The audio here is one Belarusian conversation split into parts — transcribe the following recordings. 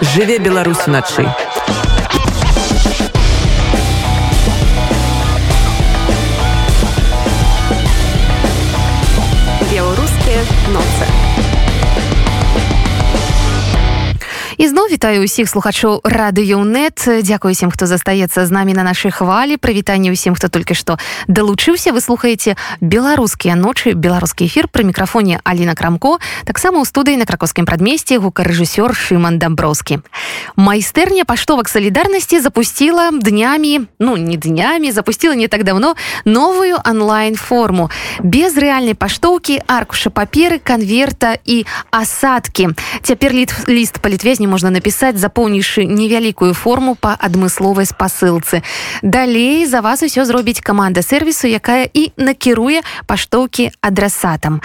жыве Беларусь уначы ізноў вітаю усіх слухачоў радыёнет Дякую усім хто застаецца з намі на нашай хвалі. Прывітанне ўсім хто толькі што далучыўся. Вы слухаеце беларускія ночы беларускі эфір пры мікрафоне Аліна крамко таксама ў студыі на кракоўскім прадмесці гукарэжысёр Шыман дамброўскі. Майстэрня паштовак салідарнасці запустила днямі ну не днямі запустила не так давно новую онлайн форму без рэальнай паштоўкі аркуша паперы конверта і асадкі. Цяпер літ ліст палітвезню можна напісаць запоўнішы невялікую форму по адмысловай спасылцы далей за вас усё зробіць каманда сервісу якая і накіруе паштоўкі адрасатам.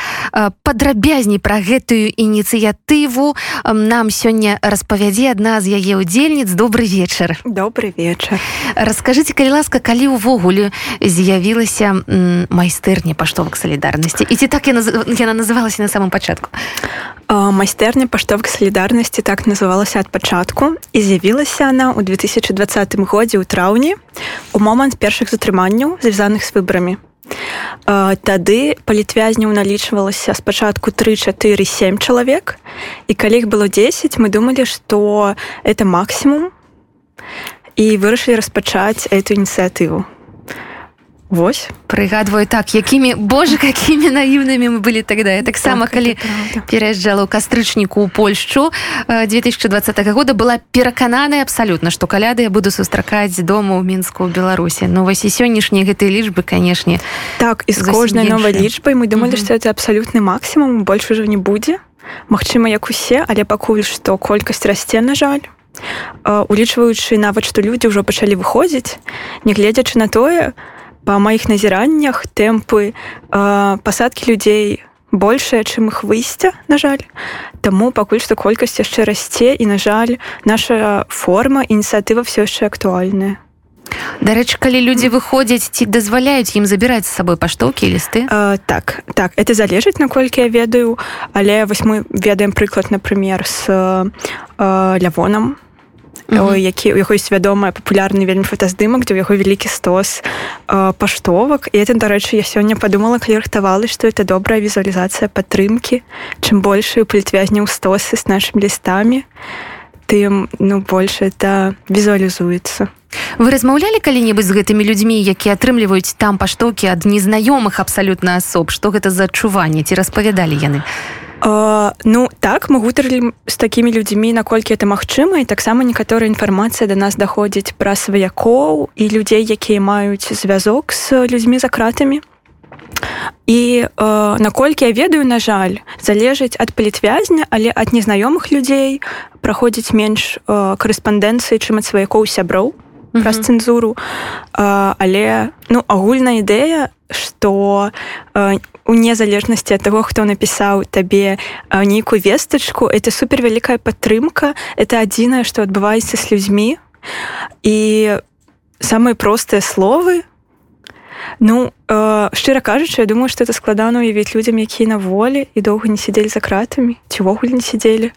Падрабязней пра гэтую ініцыятыву нам сёння распавядзе адна з яе удзельніц добрый вечар. Добрый вечар. Расскажите калі ласка калі увогуле з'явілася майстэрня паштовак салідарнасці? І ці так яна яна называлася на самом пачатку? Майстэрня паштовак салідарнасці так называла планавалася ад пачатку і з'явілася она ў 2020 годзе ў траўні у момант першых затрыманняў звязаных з выбарамі. Тады палітвязняў налічвалася спачатку 347 чалавек. І калі іх было 10 мы думалі што это максімум. І вырашылі распачаць эту ініцыятыву Вось. Прыгадваю так якімі Боже какими наіўнымі мы былі тогда я таксама так, калі пераязджала ў кастрычніку ў Польшчу 2020 года была перакананая абсалютна што каляды я буду сустракаць дома ў мінску ў беларусі. Ну вось і сённяшнія гэтыя лічбы канешне так і з кожнай новай лічбай мы думалі што это абсалютны максімум больш ужо не будзе. Магчыма як усе але пакуль што колькасць расце на жаль. Улічваючы нават што людзі ўжо пачалі выходзіць нягледзячы на тое что па маіх назіраннях тэмпы э, пасадкі людзей большая чым іх выйсця на жаль. Таму пакуль што колькасць яшчэ расце і на жаль наша форма ініцыятыва все яшчэ актуальная. Дарэчы калі людзі выходзяць ці дазваляюць ім забіраць з сабой паштоўкі лісты э, так так это залежыць наколькі я ведаю але вось мы ведаем прыклад напрыклад з э, лявонам які у яго ёсць вядомая папулярны вельмі фотаздымак дзе ў яго вялікі стос паштовак і это дарэчы я сёння падумала калі рыхтавала што это добрая візуалізацыя падтрымкі чым большую палітвязняў стосы з нашымі лістамі тым ну больш это візуалізуецца вы размаўлялі калі-небудзь з гэтымі людзьмі якія атрымліваюць там паштоўкі ад незнаёмых абсалютна асоб што гэта за адчуванне ці распавядалі яны Uh, ну так мы гутарылі з такімі людзьмі наколькі это магчыма і таксама некаторая інфармацыя да нас даходзіць пра сваякоў і людзей якія маюць звязок з людзьмі за кратамі і uh, наколькі я ведаю на жаль залежыць ад палітвязня але ад незнаёмых людзей праходзіць менш uh, карэспандэнцыі чым ад сваякоў сяброў праз цэнзуру але ну агульная ідэя что у незалежнасці ад таго хто напісаў табе нейкую вестачку это супер вялікая падтрымка это адзінае што адбываецца з людзьмі. І самыя простыя словы ну шчыра кажучы я думаю что это складана уявіць людзям якія на волі і доўга не сядзелі за кратамі ці ўвогуле не сядзелі.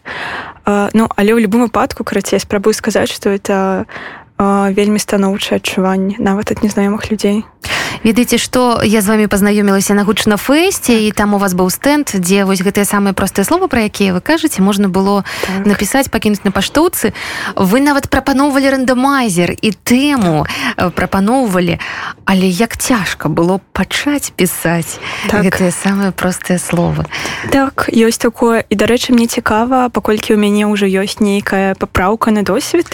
Ну але ў любым выпадку карацей спрабую сказаць что это вельмі станоўчае адчуванне нават ад незнаёмых людзей. Ведаеце што я з вами пазнаёмілася на гучна фэсце і там у вас быў стэнд дзе вось гэтыя самыя простыя словы пра якія вы кажаце можна было так. напісаць пакінуць на паштоўцы. Вы нават прапаноўвалі рандамайзер і тэму прапаноўвалі. Але як цяжка было пачаць пісаць так. гэтыя самыя простыя словы. Так ёсць такое. І дарэчы мне цікава паколькі ў мяне ўжо ёсць нейкая папраўка на досвед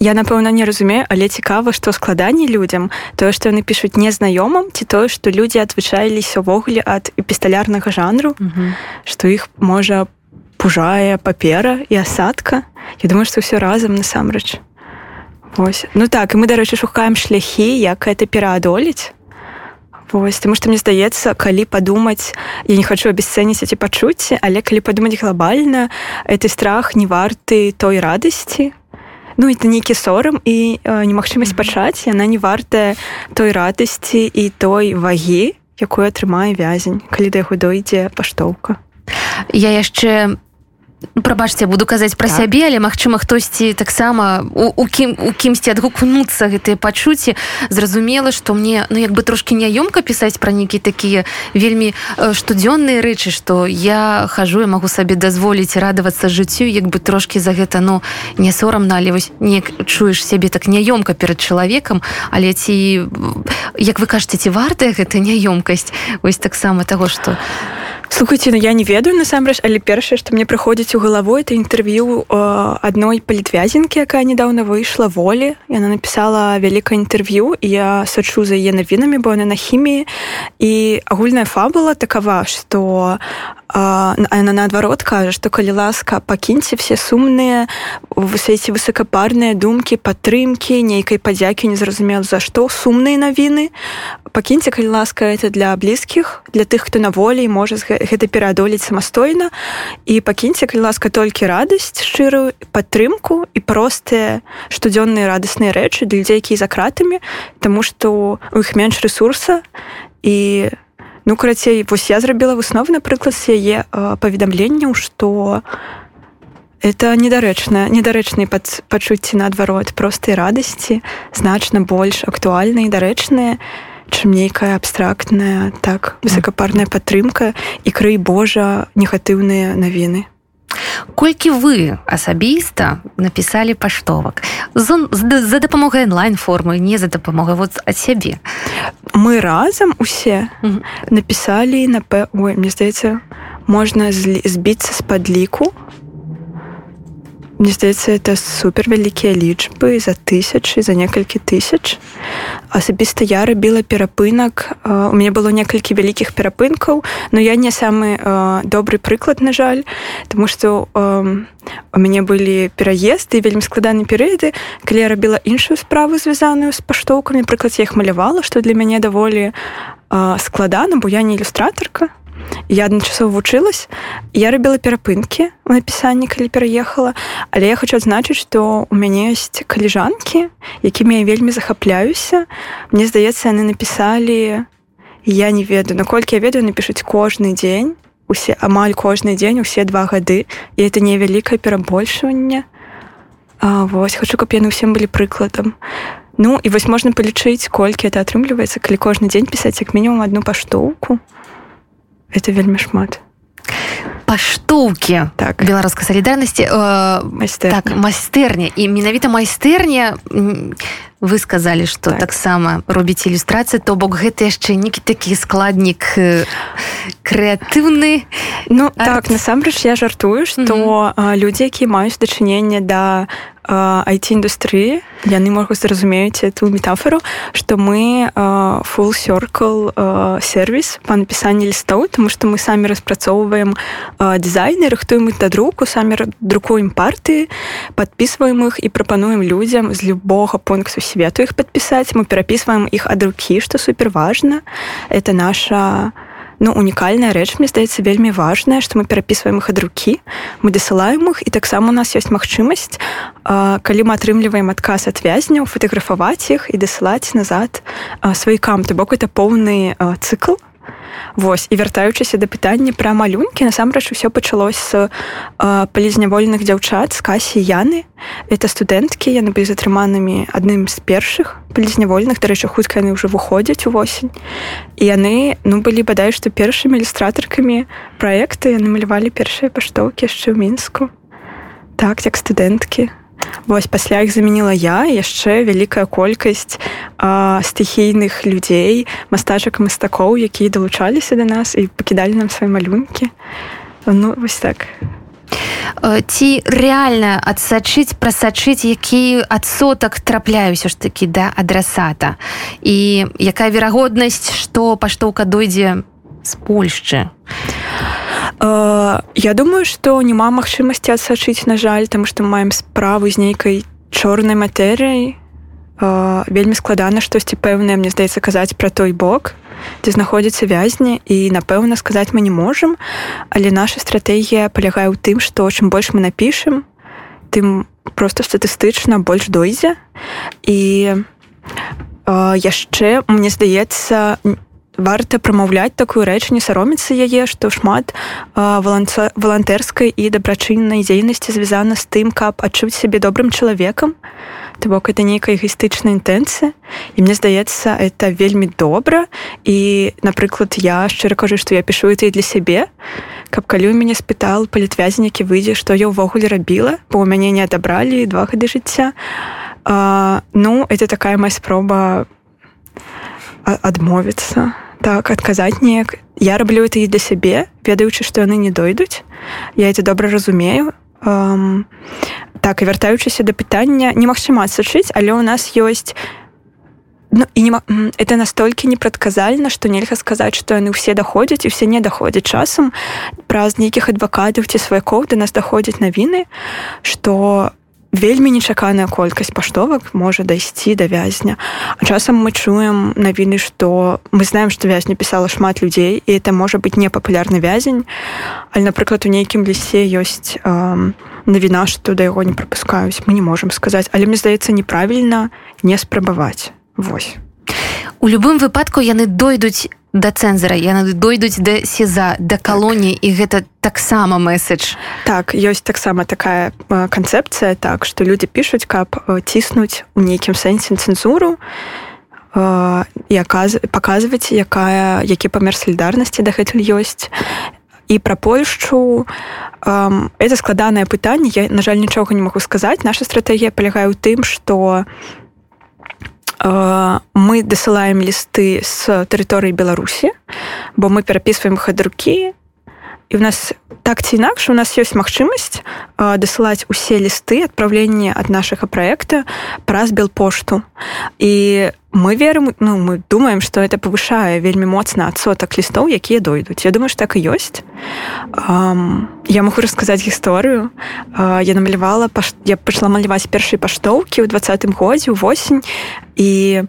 я напэўна не разумею але цікава што складаней людзям тое што яны пішуць незнаёмым ці тое што людзі адвычаіліся ўвогуле ад эпісталярнага жанру што іх можа пужае папера і асадка. Я думаю што ўсё разам насамрэч. Вось. Ну так і мы дарэчы шукаем шляхі як это пераадолець. Вось, тому что мне здаецца калі падумаць я не хочу абесцэніць эти пачуцці але калі падумаць глобальна это страх не варты той радасці ну это нейкі сорам і э, немагчымасць пачаць яна не вартая той радасці і той вагі якую атрымае вязень калі да яго дойдзе паштоўка. Я яшчэ прабачце буду казаць пра так. сябе але магчыма хтосьці таксама у, у кім у кімсьці адгукнуцца гэтыя пачуцці. Зразумела што мне ну як бы трошки няёмка пісаць пра нейкі такія вельмі штодзённыя рэчы што я хожу я магу сабе дазволіць радавацца жыццю як бы трошки за гэта ну не сорамна але вось не чуеш сябе так няёмка перад чалавекам. Але ці як вы кажаце ці вартая гэта няёмкасць? Вось таксама таго што слухайте ну я не ведаю насамрэч але першае што мне прыходзіць у галаву это інтэрв'ю адной палітвязенкі якая недавно выйшла волі яна напісала вялікае інтэрв'ю я сачу за яе навінамі бо яна на хіміі і агульная фабула такава што она наадварот кажа што калі ласка пакіньце все сумныя высаеце высокапарныя думкі падтрымкі нейкай падзякі незразумела за што сумныя навіны пакіньце калі ласка это для блізкіх для тых хто на волі можа гэта пераадолець самастойна і пакіньце калі ласка толькі радасць шчырую падтрымку і простыя штодзённыя радасныя рэчы для людзей якія за кратамі Таму што у іх менш ресурса і у Ну карацей вось я зрабіла высновы напрыклад яе паведамленняў што это недарэчна недарэчныя пачуцці наадварот простай радасці значна больш актуальныя і дарэчныя чым нейкая абстрактная так высокапарная падтрымка і крый Божа негатыўныя навіны колькі вы асабіста напісалі паштовак? За дапамогай онлайн формы не за дапамогай вот ад сябе. Мы разам усе напісалі на Ой, мне здаецца можна збіцца з падліку Мне здаецца это супер вялікія лічбы за тысячы за некалькі тысяч асабіста я рабіла перапынак у мяне было некалькі вялікіх перапынкаў но я не самы добры прыклад на жаль тому что у мяне былі пераезды вельмі складаны перыяды калі я рабіла іншую справу звязаную з паштоўкамі прыклад я іх малявала што для мяне даволі складана бо я не ілюстратарка я адначасова вучылась я рабіла перапынкі у напісанні калі пераехала але я хочу адзначыць што у мяне ёсць каліжанкі якімі я вельмі захапляюся. Мне здаецца яны напісалі я не ведаю наколькі я ведаю напішуць кожны дзень усе амаль кожны дзень усе два гады і это невялікае перабольшванне. Вось хочу каб яны ўсім былі прыкладам. Ну і вось можна палічыць колькі это атрымліваецца калі кожны дзень пісаць як мінімум одну паштоўку это вельмі шмат. Паштоўкі так. беларускай салідарнасці э, так майстэрня і менавіта майстэрня вы сказалі что так. таксама робіць ілюстрацыі то бок гэта яшчэ некі такі складнік э, крэатыўны Ну арт. так насамрэч я жартую что mm -hmm. людзі якія маюць дачыненне да айти-індустрыі яны могуць зразумеюць эту метафору што мы full circle сервіс па напісанні лістоў тому што мы самі распрацоўваем дызайны рыхтуем да друку самі друкуем партыі подписываем іх і прапануем людзям з любога пункту свету іх падпісаць мы перапісваем іх ад рукі што супер важна это наша ну, унікальная рэч мне здаецца вельмі важная што мы перапісваем іх ад рукі мы дасылаем іх і таксама у нас ёсць магчымасць калі мы атрымліваем адказ ад вязняў фатаграфаваць іх і дасылаць назад сваікам то бок это поўны цыкл Вось і вяртаючыся да пытання пра малюнкі насамрэч усё пачалось з палізнявольных дзяўчат з касі яны. Это студэнткі яны былі затрыманымі адным з першых палізнявольных. Дарэчы хутка яны ўжо выходзяць увосень і яны ну былі бадай што першымі ілюстратаркамі праекты яны малявалі першыя паштоўкі яшчэ ў мінску. Так як студэнткі Вось пасля іх замяніла я яшчэ вялікая колькасць стыхійных людзей, мастачак мастакоў, якія далучаліся да нас і пакідалі нам свае малюнкі. Ну вось так. Ці рэальна адсачыць прасачыць які адсотак трапляюся ж такі да адрасата і якая верагоднасць што паштоўка дойдзе з Польшчы Э, я думаю что няма магчымасці адсачыць на жаль там што маем справу з нейкай чорнай матэрыяй э, вельмі складана штосьці пэўнае мне здаецца казаць пра той бок дзе знаходзіцца вязні і напэўна сказаць мы не можам але наша стратэгія палягае ў тым што чым больш мы напішам тым просто статыстычна больш дойдзе. І э, яшчэ мне здаецца варта прамаўляць такую рэч не саромецца яе што шмат валантэрскай і дабрачыннай дзейнасці звязана з тым каб адчуць сябе добрым чалавекам. То бок это нейкая эгістычная інтэнцыя. І мне здаецца это вельмі добра. І напрыклад я шчыра кажу што я пішу это і для сябе. Каб калі у мяне спытал палітвязень які выйдзе што я ўвогуле рабіла бо у мяне не адабралі два гады жыцця. А, ну это такая моя спроба адмовіцца так адказаць неяк. Я раблю это і для сябе ведаючы што яны не дойдуць я это добра разумею. Um, так і вяртаючыся да пытання немагчыма адсачыць але ў нас ёсць ну, і не это настолькі непрадказальна што нельга сказаць што яны ўсе даходзяць і все не даходзяць часам праз нейкіх адвакатаў ці сваякоў да нас даходзяць навіны што вельмі нечаканая колькасць паштовак можа дайсці да вязня. А часам мы чуем навіны што мы знаем што вязня пісала шмат людзей і это можа быць непапулярны вязень. Але напрыклад у нейкім лісе ёсць э, навіна што да яго не прапускаюць мы не можемм сказаць. Але мне здаецца неправільна не спрабаваць. Восьось у любым выпадку яны дойдуць да цэнзара яны дойдуць да сеза да калоніі так. і гэта таксама месседж. Так ёсць таксама такая канцэпцыя так што людзі пішуць каб ціснуць у нейкім сэнсе цэнзуру і паказваць якая які памер салідарнасці дагэтуль ёсць. І пра польшчу это складанае пытанне я на жаль нічога не магу сказаць. Наша стратэгія палягае ў тым што мы дасылаем лісты з тэрыторыі беларусі бо мы перапісваем хадрукі і у нас так ці інакш у нас ёсць магчымасць дасылаць усе лісты адпраўлення ад нашага праекта праз белпошту. І мы верым ну мы думаем что это павышае вельмі моцна адсотак лістоў якія дойдуць. Я думаю ж так і ёсць. Um, я могу расказаць гісторыю. Uh, я намалявала паш... я пачала маляваць першай паштоўкі ў двадцатым годзе восень. І я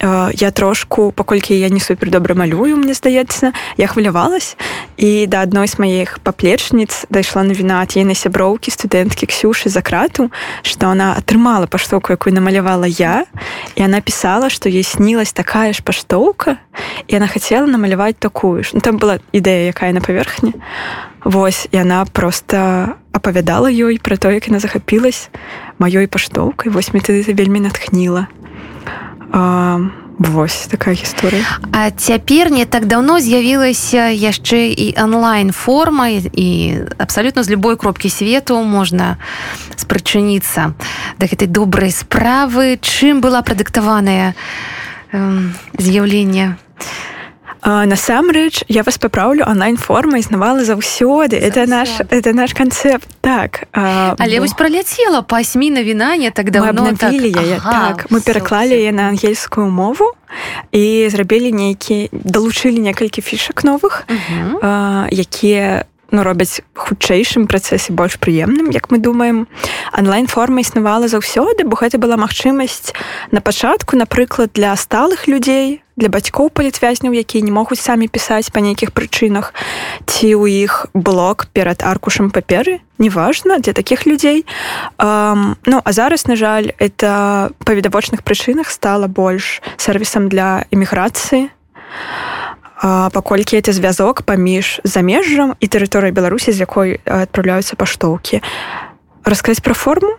я трошку паколькі я не супер добра малюю мне здаецца я хвалявалась. І да адной з маіх паплечніц дайшла навіна ад ейнай сяброўкі студэнткі ксюшы за крату што она атрымала паштоўку якую намалявала я. І она пісала што ей снілась такая ж паштоўка і она хацела намаляваць такую ж. Ну, там была ідэя якая на паверхні Вось яна просто апавядала ёй пра то як яна захапілась маёй паштоўкай вось мне тады вельмі натхніла а, Вось такая гісторыя. А цяпер не так даўно з'явілася яшчэ і онлайн-форма і абсалютна з любой кропкі свету можна спрачыніцца да гэтай добрай справы, чым была прадыктаваная э, з'яўленне насамрэч я вас папраўлю онлайн-форма існавала заўсёды. Это наш это наш канцэпт. Так а, але бо... вось праляцела пасьмі навіна не так давно так, яе, ага, так мы пераклалі яе на ангельскую мову і зрабілі нейкі далучылі некалькі фішак новых uh -huh. якія ну, робяць хутчэйшым працэсе больш прыемным як мы думаем. Онлайн-форма існавала заўсёды бо гэта была магчымасць на пачатку напрыклад для сталых людзей для бацькоў палітвязняў якія не могуць самі пісаць па нейкіх прычынах ці ў іх блок перад аркушам паперы неважна для такіх людзей. Um, ну а зараз на жаль это па відавочных прычынах стала больш сервісам для эміграцыі паколькі это звязок паміж замежжам і тэрыторыяй беларусі з якой адпраўляюцца паштоўкі. Расказаць пра форму?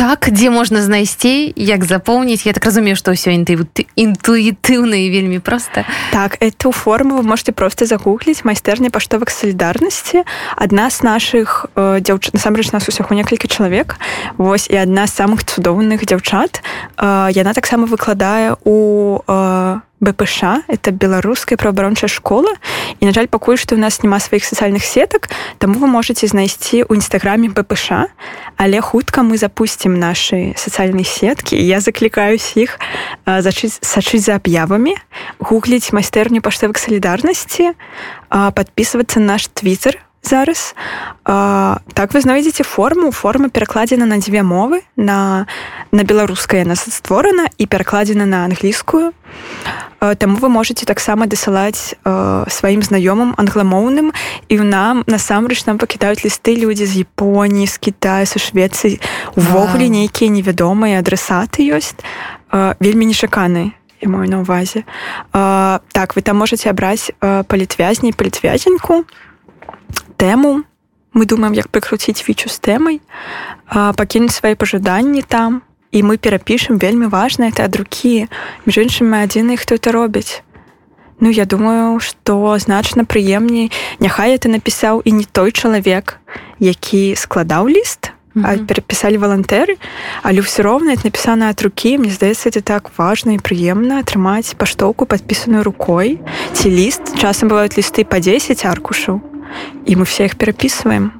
Так дзе можна знайсці як запоўніць я так разумею што ўсё інтуітыўна і вельмі проста. Так эту форму вы можете просто загугліць. Майстэрня паштовак салідарнасці. Адна з наших э, дзяўчат насамрэч нас усяго некалькі чалавек. Вось і адна з самых цудоўных дзяўчат. Э, яна таксама выкладае у э, БПШ это беларуская праабарончая школа. І на жаль пакуль што у нас няма сваіх сацыяльных сетак таму вы можете знайсці ў нстаграме БПШ але хутка мы запусцім наши сацыяльныя сеткі я заклікаюсь іх сачыць за аб'явамі гугліць майстэрню паштовак салідарнасці подписываться наш твиттер зараз а, так вы знойдзеце форму. Форма перакладзена на дзве мовы. На на беларуская нас створана і перакладзена на англійскую Таму вы можете таксама дасылаць сваім знаёмым англамоўным і ў нам насамрэч нам пакідаюць лісты людзі з Японіі з Китая са Швецыі увогуле нейкія невядомыя адрасаты ёсць вельмі нечаканы я маю на ўвазе а, так вы там можете абраць палітвязні палітвязеньку тэму мы думаем як прыкруціць фічу з тэмай пакінуць свае пажаданні там. І мы перапішам вельмі важна это ад рукі між іншым мы адзіны хто это робіць Ну я думаю что значна прыемней няхай это напісаў і не той чалавек які складаў ліст mm -hmm. перапісалі валантэры але ўсё роўна это напісана ад рукі мне здаецца это так важна і прыемна атрымаць паштоўку падпісаную рукой ці ліст часам бываюць лісты по 10 аркушаў і мы все их перапісваем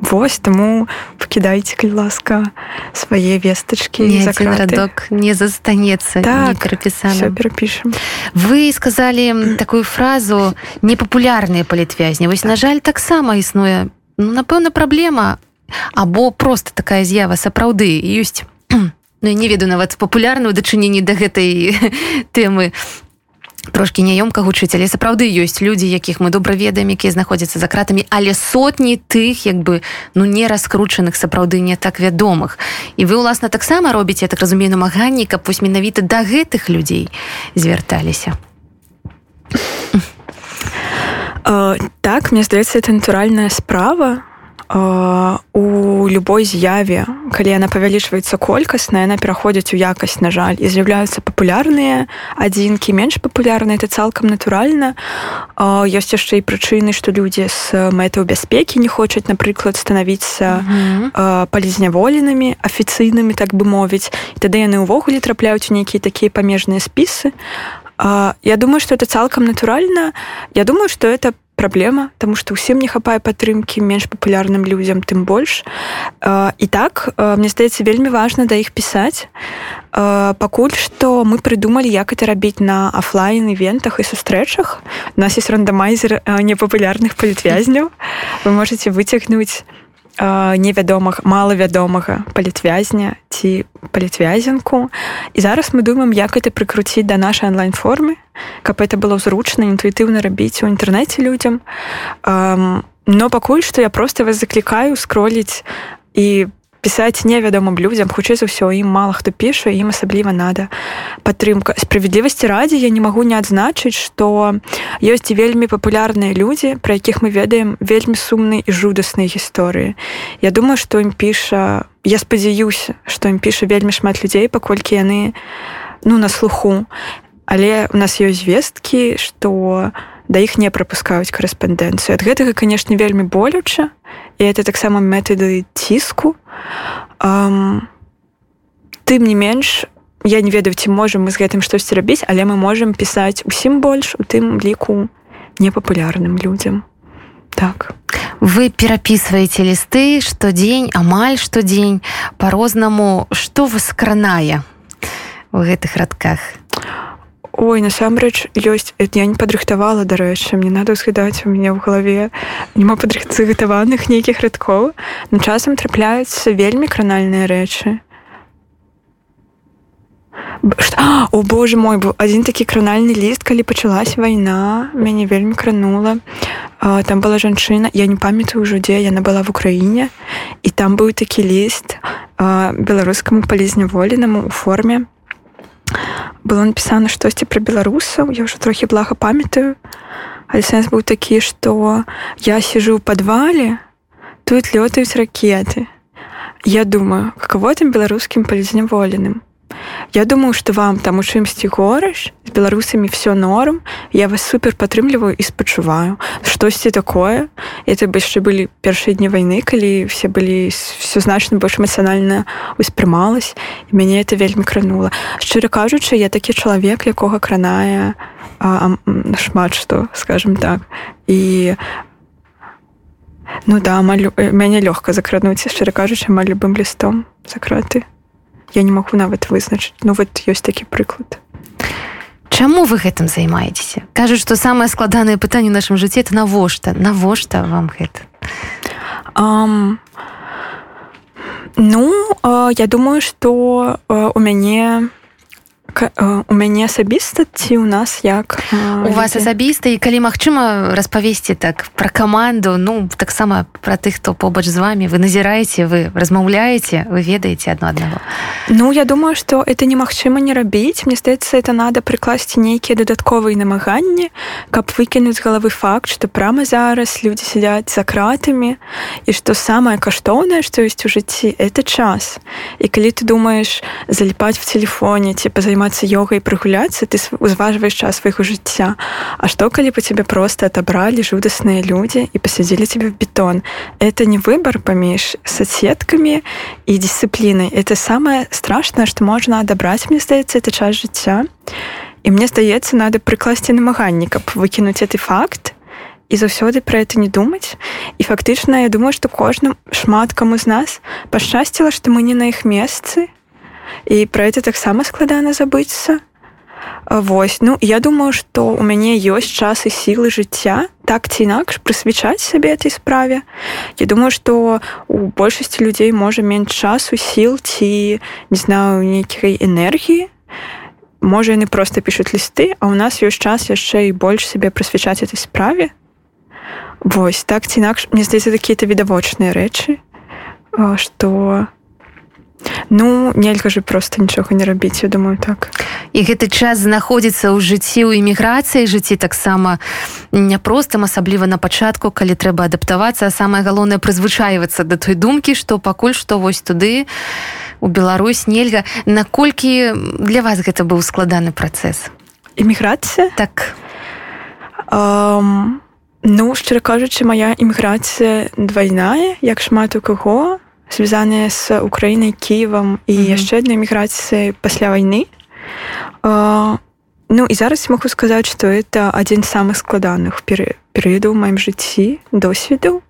Вось таму пакідайце калі ласка свае вестачки радок не застанецца так, перапісана перапішам вы сказалі такую фразу непапулярныя палітвязні вось на жаль таксама існуе ну, напэўна праблема або просто такая з'ява сапраўды ёсць. Ну, не ведаю нават папулярную дачыненні да гэтай тэмы трошки няёмка гучыць але сапраўды ёсць людзі якіх мы добра ведаем якія знаходзяцца за кратамі але сотні тых як бы ну не раскручаных сапраўды не так вядомых. І вы уласна таксама робіце так разумею намаганні каб вось менавіта да гэтых людзей звярталіся. Так мне здаецца это натуральная справа у любой з'яве калі яна павялічваецца колькасна яна пераходзіць у якасць на жаль і з'яўляюцца папулярныя адзінкі менш папулярныя это цалкам натуральна ёсць яшчэ і прычыны што людзі з мэтаў бяспекі не хочуць напрыклад станавіцца палізняволенымі афіцыйнымі так бы мовіць тады яны ўвогуле трапляюць у нейкія такія памежныя спісы я думаю что это цалкам натуральна я думаю что это праблема тому что ўсім не хапае падтрымки менш папулярным людзям тым больш і так мне здаецца вельмі важно да іх пісаць пакуль что мы придумали як это рабіць на офлайн івентах і сустрэчах нас есть рандамайзер непапулярных палітвязняў вы можете выцягнуць невядомых малавядомага палітвязня ці палітвязенку і зараз мы думаем як это прыкруціць да нашай онлайн-формы каб это было зручна інтуітыўна рабіць у інтэрнэце людзям но пакуль што я просто вас заклікаю скроліць і пісаць невядомым людзям хутчэй за ўсё ім мала хто піша ім асабліва надо. Падтрымка. Справядлівасці радзе я не магу не адзначыць што ёсць вельмі папулярныя людзі пра якіх мы ведаем вельмі сумныя і жудасныя гісторыі. Я думаю што ім піша я спадзяюся што ім піша вельмі шмат людзей паколькі яны ну на слуху. Але у нас ёсць звесткі што да іх не прапускаюць корэспандэнцыю ад гэтага канешне вельмі болюча і это таксама метады ціску Um, тым не менш я не ведаю ці можам мы з гэтым штосьці рабіць але мы можемм пісаць усім больш у тым ліку непапулярным людзям так. Вы перапісваеце лісты штодзень амаль штодзень по-рознаму што вас кранае у гэтых радках Ой, насамрэч ёсць я не падрыхтавала дарэчы мне надо ўзгадаць у мяне ў галаве. Няма падрыхцыгатаваных нейкіх радкоў но часам трапляюцца вельмі кранальныя рэчы. О боже мой быў адзін такі кранальны ліст калі пачалась вайна мяне вельмі кранула. Там была жанчына я не памятаю ўжо дзе яна была в украіне і там быў такі ліст беларускаму палізняволенаму у форме было напісана штосьці пра беларусаў я ўжо трохі блага памятаю. Але сэнс быў такі што я сижу ў падвале тут лётаюць ракеты я думаю каково там беларускім палізняволеным Я думаю, што вам там у чымсьці гораш з беларусамі все норм. Я вас супер падтрымліваю і спачуваю. Штосьці такое. Это бы яшчэ былі першыя дні вайны, калі все былі все значна больш эмацыянальна успрымалась. і мяне это вельмі кранула. Шчыра кажучы, я такі чалавек, якога кранае шмат што, скажем так. І Ну да, амаль мяне лёгка закрануць, шчыра кажучы, амаль любым лістом закраты я не магу нават вызначыць. Ну вот ёсць такі прыклад. Чаму вы гэтым займаецеся? Кажуць што самае складанае пытанне нашым жыцці это навошта? Навошта вам гэта? Um, ну uh, я думаю что uh, у мяне у мяне асабіста ці у нас як у вас асабіста і калі магчыма распавесці так пра каманду ну таксама пра тых хто побач з вами. Вы назіраеце вы размаўляеце вы ведаеце адно аднаго Ну я думаю что это немагчыма не рабіць мне здаецца это надо прыкласці нейкія дадатковыя намаганні каб выкінуць галавы факт что прямо зараз людзі сядзяць за кратамі і что самое каштоўнае что ёсць у жыцці это час. І калі ты думаешь заліпаць в телефоне ці позаймаць займацца йогай прыгуляцца ты узважваеш час свайго жыцця. А што калі бы тебе просто отобрали жудасныя людзі і пасядзілі тебе в бетон? Это не выбор паміж соцсеткамі і дысцыплінай. Это самое страшное что можна адабраць мне здаецца это час жыцця. І мне здаецца надо прыкласці намаганні каб выкінуць этот факт і заўсёды про это не думаць. І фактычна я думаю что кожным шмат каму з нас пашчасціла что мы не на іх месцы і пра это таксама складана забыцца Вось ну я думаю что у мяне ёсць час і сілы жыцця так ці інакш прысвячаць сабе этой справе. Я думаю что у большасці людзей можа менш часу сіл ці не знаю нейкай энергіі можа яны просто пишутць лісты а у нас ёсць час яшчэ і больш сабе прысвячаць этой справе. Вось так ці інакш мне здаецца какие-то відавочныя рэчы что Ну нельга же просто нічога не рабіць я думаю так. І гэты час знаходзіцца ў жыцці ў эміграцыі. Жыцці таксама няпростым асабліва на пачатку калі трэба адаптавацца. Самае галоўнае прызвычайвацца да той думкі што пакуль што вось туды у Беларусь нельга. Наколькі для вас гэта быў складаны працэс? Эміграцыя? Так. Um... Ну шчыра кажучы, моя іміграцыя двайная, як шмат у каго звязаныя з украінай кіевам і mm -hmm. яшчэ адной эміграцыі пасля вайны uh, Ну і зараз могу сказаць што это адзін з самых складаных перыядаў у маім жыцці досведу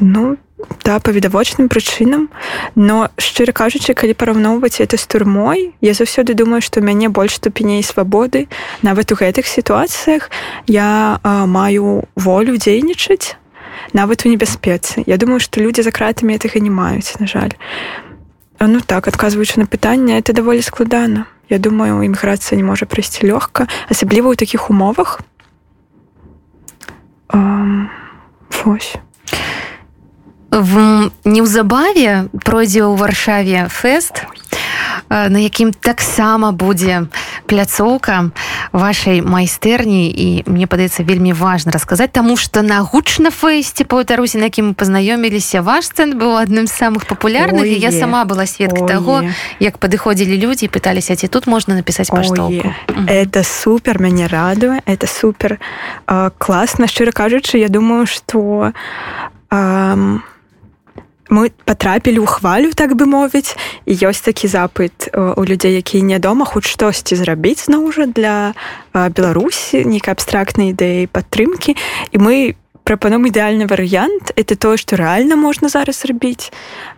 Ну да па відавочным прычынам но шчыра кажучы калі параўноўваць это з турмой я заўсёды думаю што мяне больш ступеней свабоды нават у гэтых сітуацыях я а, маю волю дзейнічаць нават у небяспецы Я думаю что людзі за кратамі гэтага не маюць на жаль. Ну так адказваючы на пытанне это даволі складана Я думаю іміграцыя не можа прайсці лёгка асабліва ў такіх умовах. Вось в неўзабаве пройдзе ў варшаве фэст на якім таксама будзе пляцоўка вашай майстэрні. І мне падаецца вельмі важна расказаць таму што на гучна фэсце паўтарусе на якім мы пазнаёміліся ваш сцэн быў адным з самых папулярных. І я сама была сведка таго як падыходзілі людзі пыталіся ці тут можна напісаць паштоўку? Это супер мяне радуе это супер класна. Шчыра кажучы я думаю что а, мы потрапілі ў хвалю так бы мовіць і ёсць такі запыт у людзей якія не дома хоць штосьці зрабіць зноў жа для беларусі нейкай абстрактнай ідэі падтрымкі. І мы прапануем ідэальны варыянт. Это тое што рэальна можна зараз зрабіць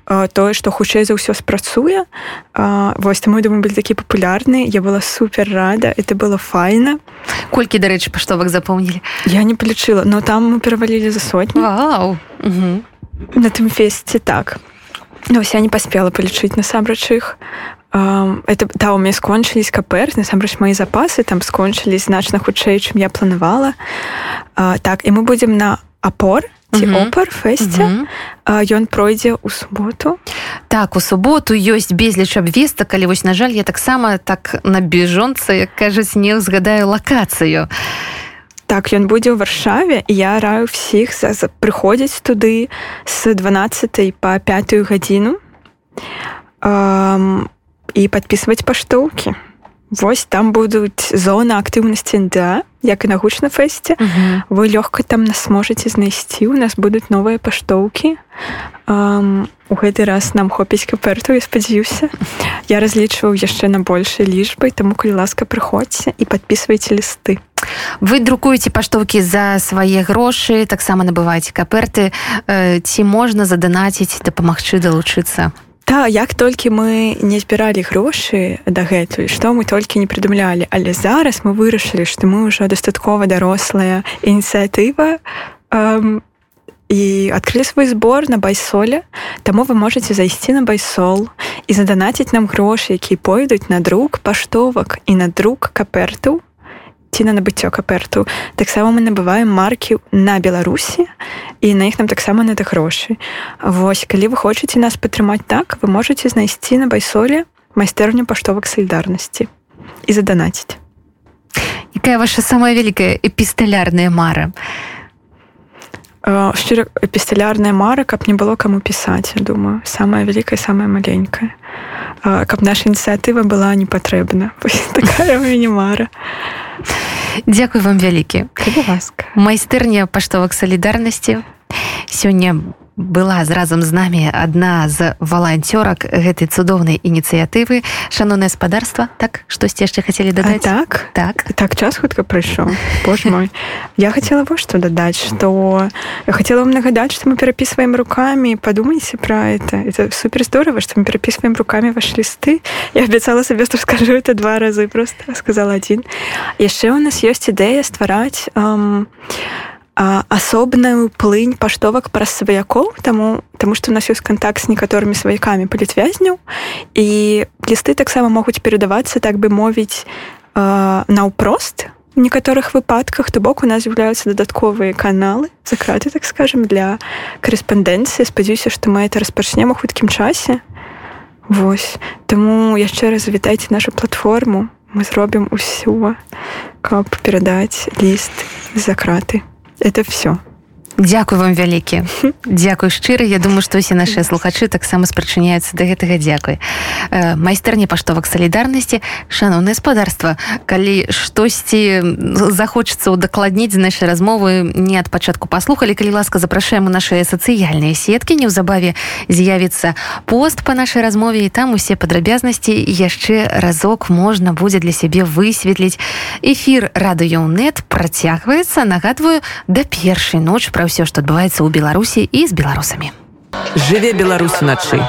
тое што хутчэй за ўсё спрацуе. Вось там мой думаю былі такі папулярны. Я была супер рада это было файна. Колькі дарэчы паштовак запомнілі? Я не палічыла но там мы перавалілі за сотню. Вау. Угу на тым фесце так. Ну я не паспела палічыць насамрэч іх это да у меня скончылись капер насамрэч мои запасы там скончылись значна хутчэй чым я планавала а, так і мы будзем на апор опер фэсце ён пройдзе ў суботу так у суботу ёсць безліч абвеста калі вось на жаль я таксама так на бежонца як кажуць не ўзгадаю лакацыю а так ён будзе ў варшаве я раю всіх прыходзіць туды з 12 по 5 гадзіну. І подписывать паштоўкі. Вось там будуць зона актыўнасці да як і на гучна фэсце. Uh -huh. вы лёгка там нас можете знайсці у нас будуць новыя паштоўкі. У гэты раз нам хопіць каперту і спадзяюся. Я разлічваў яшчэ на большай лічбай таму калі ласка прыходзьце і подписывайте лісты. Вы друкуеце паштоўкі за свае грошы таксама набываеце каперты. Э, ці можна заданаціць дапамагчы далучыцца Та як толькі мы не збіралі грошы дагэтуль што мы толькі не прыдумлялі. Але зараз мы вырашылі што мы ўжо дастаткова дарослая ініцыятыва і адкрылі свой збор на байсоле. Таму вы можете зайсці на байсол і заданаціць нам грошы якія пойдуць на друк паштовак і на друк каперту ці на набыццё каперту таксама мы набываем маркі на беларусі і на іх нам таксама надо грошы. Вось калі вы хочаце нас падтрымаць так вы можете знайсці на байсоле майстэрню паштовак салідарнасці і заданаціць якая ваша самая вялікая эпісталярная мара? Шчыра эпісталярная мара каб не было каму пісаць я думаю. Самая вялікая самая маленькая. Каб наша ініцыятыва была не патрэбна такая мінімара Дякую вам вялікі. Ласка. Майстэрня паштовак салідарнасці. Сёння была разам з намі адна з валанцёрак гэтай цудоўнай ініцыятывы. Шаноўнае спадарства так штосьці яшчэ хацелі дадаць? так? Так. Так час хутка прыйшоў. Боже мой. Я хотела вот что дадаць что я хотела вам нагадаць что мы перапісваем руками подумайце про это. Это супер здорово что мы перапісваем руками ваш лісты. Я абяцала сабе что скажу это два разы просто сказала один яшчэ у нас ёсць ідэя ствараць эм, асобную плынь паштовак праз сваякоў таму таму што у нас ёсць кантакт з некаторымі сваякамі палітвязняў і лісты таксама могуць перадавацца так бы мовіць наўпрост. У некаторых выпадках то бок у нас з'яўляюцца дадатковыя каналы закраты так скажем для корэспандэнцыі спадзяюся што мы это распачнем у хуткім часе. Вось. Таму яшчэ раз завітайце нашу платформу. Мы зробім усё каб перадаць ліст закраты это все Дякую вам вялікі. Дякую шчыры. Я думаю што усе нашыя слухачы таксама спрачыняюцца да гэтага. Дзякуй. Майстэрні паштовак салідарнасці шаноўнае спадарства калі штосьці захочацца удакладніць з нашай размовы не ад пачатку паслухалі калі ласка запрашаем у нашыя сацыяльныя сеткі. Неўзабаве з'явіцца пост по нашай размове і там усе падрабязнасці яшчэ разок можна будзе для сябе высветліць. Эфир радыёнет працягваецца нагадваю да першай ночы пра ўсё, што адбываецца ў Беларусі і з беларусамі. Жыве беларусы начай.